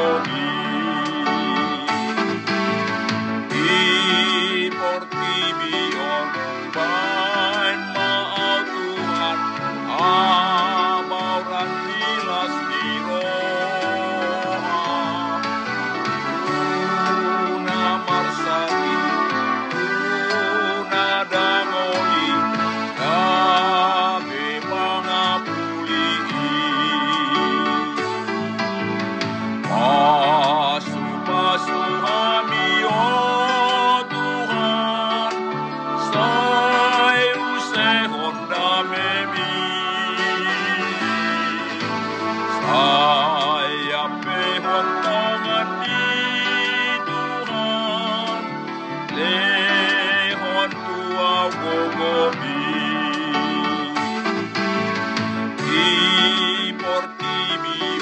glory. por ti mi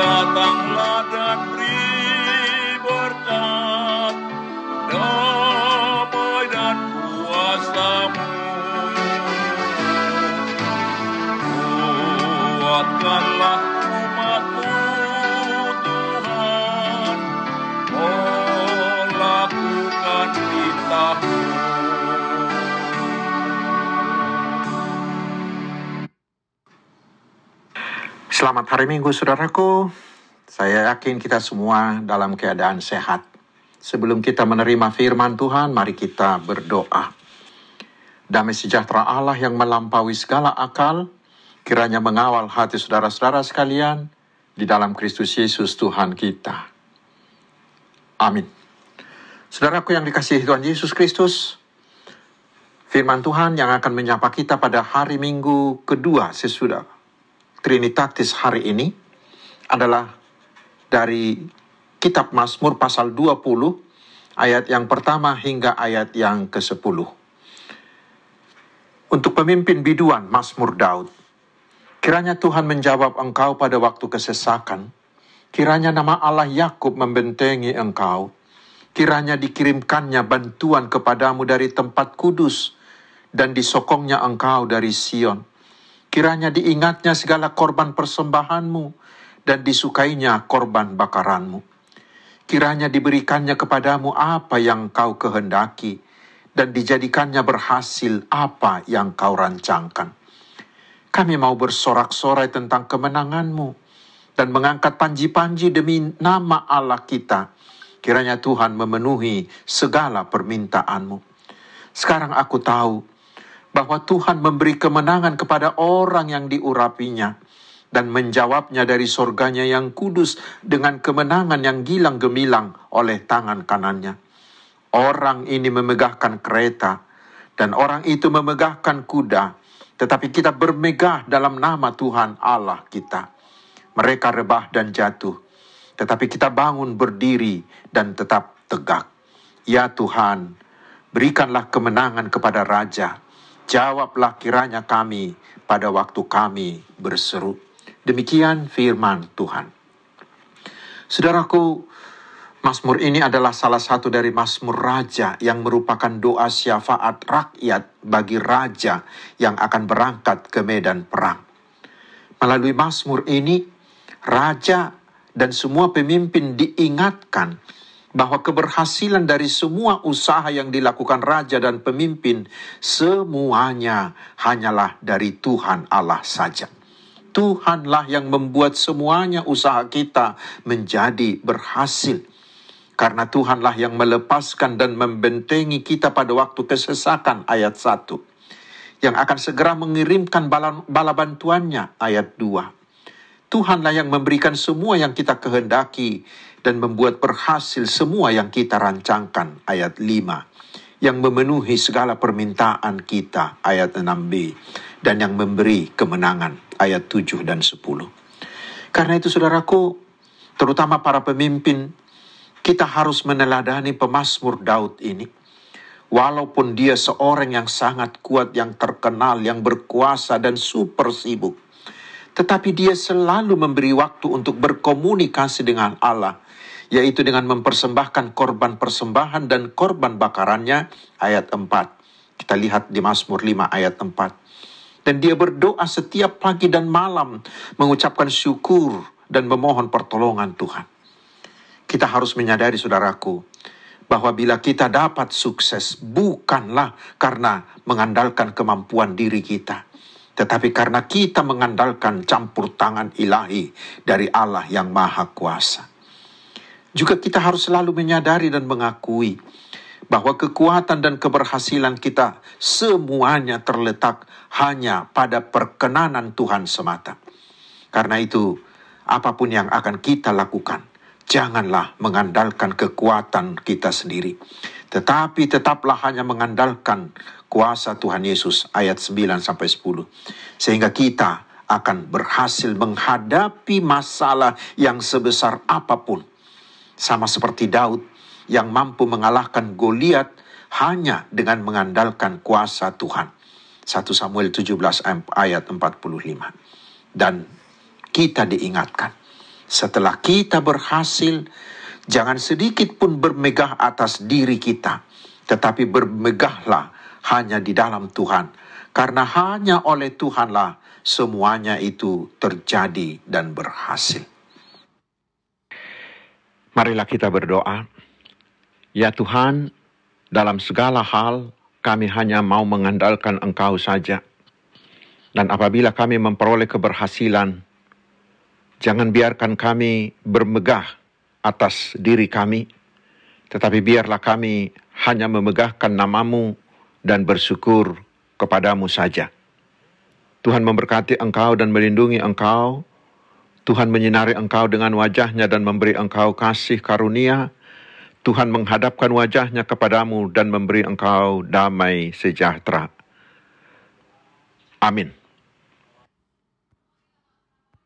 datanglah dan beri berkat, Selamat hari Minggu, saudaraku. Saya yakin kita semua dalam keadaan sehat. Sebelum kita menerima firman Tuhan, mari kita berdoa. Damai sejahtera Allah yang melampaui segala akal, kiranya mengawal hati saudara-saudara sekalian di dalam Kristus Yesus Tuhan kita. Amin. Saudaraku yang dikasihi Tuhan Yesus Kristus, firman Tuhan yang akan menyapa kita pada hari Minggu kedua sesudah Trinitatis hari ini adalah dari kitab Mazmur pasal 20 ayat yang pertama hingga ayat yang ke-10. Untuk pemimpin biduan Mazmur Daud, kiranya Tuhan menjawab engkau pada waktu kesesakan, kiranya nama Allah Yakub membentengi engkau, kiranya dikirimkannya bantuan kepadamu dari tempat kudus, dan disokongnya engkau dari Sion. Kiranya diingatnya segala korban persembahanmu, dan disukainya korban bakaranmu. Kiranya diberikannya kepadamu apa yang kau kehendaki, dan dijadikannya berhasil apa yang kau rancangkan. Kami mau bersorak-sorai tentang kemenanganmu, dan mengangkat panji-panji demi nama Allah kita. Kiranya Tuhan memenuhi segala permintaanmu. Sekarang aku tahu bahwa Tuhan memberi kemenangan kepada orang yang diurapinya dan menjawabnya dari sorganya yang kudus dengan kemenangan yang gilang gemilang oleh tangan kanannya. Orang ini memegahkan kereta dan orang itu memegahkan kuda, tetapi kita bermegah dalam nama Tuhan Allah kita. Mereka rebah dan jatuh, tetapi kita bangun berdiri dan tetap tegak. Ya Tuhan, berikanlah kemenangan kepada Raja. Jawablah kiranya kami pada waktu kami berseru. Demikian firman Tuhan. Saudaraku, Mazmur ini adalah salah satu dari Mazmur Raja yang merupakan doa syafaat rakyat bagi raja yang akan berangkat ke medan perang. Melalui Mazmur ini, raja dan semua pemimpin diingatkan bahwa keberhasilan dari semua usaha yang dilakukan raja dan pemimpin semuanya hanyalah dari Tuhan Allah saja. Tuhanlah yang membuat semuanya usaha kita menjadi berhasil. Karena Tuhanlah yang melepaskan dan membentengi kita pada waktu kesesakan ayat 1. Yang akan segera mengirimkan bala, bala bantuannya ayat 2. Tuhanlah yang memberikan semua yang kita kehendaki dan membuat berhasil semua yang kita rancangkan ayat 5. Yang memenuhi segala permintaan kita ayat 6b dan yang memberi kemenangan ayat 7 dan 10. Karena itu saudaraku, terutama para pemimpin, kita harus meneladani pemazmur Daud ini. Walaupun dia seorang yang sangat kuat, yang terkenal, yang berkuasa dan super sibuk. Tetapi dia selalu memberi waktu untuk berkomunikasi dengan Allah. Yaitu dengan mempersembahkan korban persembahan dan korban bakarannya ayat 4. Kita lihat di Mazmur 5 ayat 4. Dan dia berdoa setiap pagi dan malam mengucapkan syukur dan memohon pertolongan Tuhan. Kita harus menyadari saudaraku, bahwa bila kita dapat sukses bukanlah karena mengandalkan kemampuan diri kita, tetapi karena kita mengandalkan campur tangan ilahi dari Allah yang Maha Kuasa. Juga kita harus selalu menyadari dan mengakui bahwa kekuatan dan keberhasilan kita semuanya terletak hanya pada perkenanan Tuhan semata. Karena itu, apa pun yang akan kita lakukan, janganlah mengandalkan kekuatan kita sendiri, tetapi tetaplah hanya mengandalkan kuasa Tuhan Yesus ayat 9 sampai 10 sehingga kita akan berhasil menghadapi masalah yang sebesar apa pun. Sama seperti Daud yang mampu mengalahkan Goliat hanya dengan mengandalkan kuasa Tuhan. 1 Samuel 17 ayat 45 dan kita diingatkan setelah kita berhasil, jangan sedikit pun bermegah atas diri kita, tetapi bermegahlah hanya di dalam Tuhan. Karena hanya oleh Tuhanlah semuanya itu terjadi dan berhasil. Marilah kita berdoa. Ya Tuhan, dalam segala hal kami hanya mau mengandalkan Engkau saja. Dan apabila kami memperoleh keberhasilan, Jangan biarkan kami bermegah atas diri kami, tetapi biarlah kami hanya memegahkan namamu dan bersyukur kepadamu saja. Tuhan memberkati engkau dan melindungi engkau. Tuhan menyinari engkau dengan wajahnya dan memberi engkau kasih karunia. Tuhan menghadapkan wajahnya kepadamu dan memberi engkau damai sejahtera. Amin.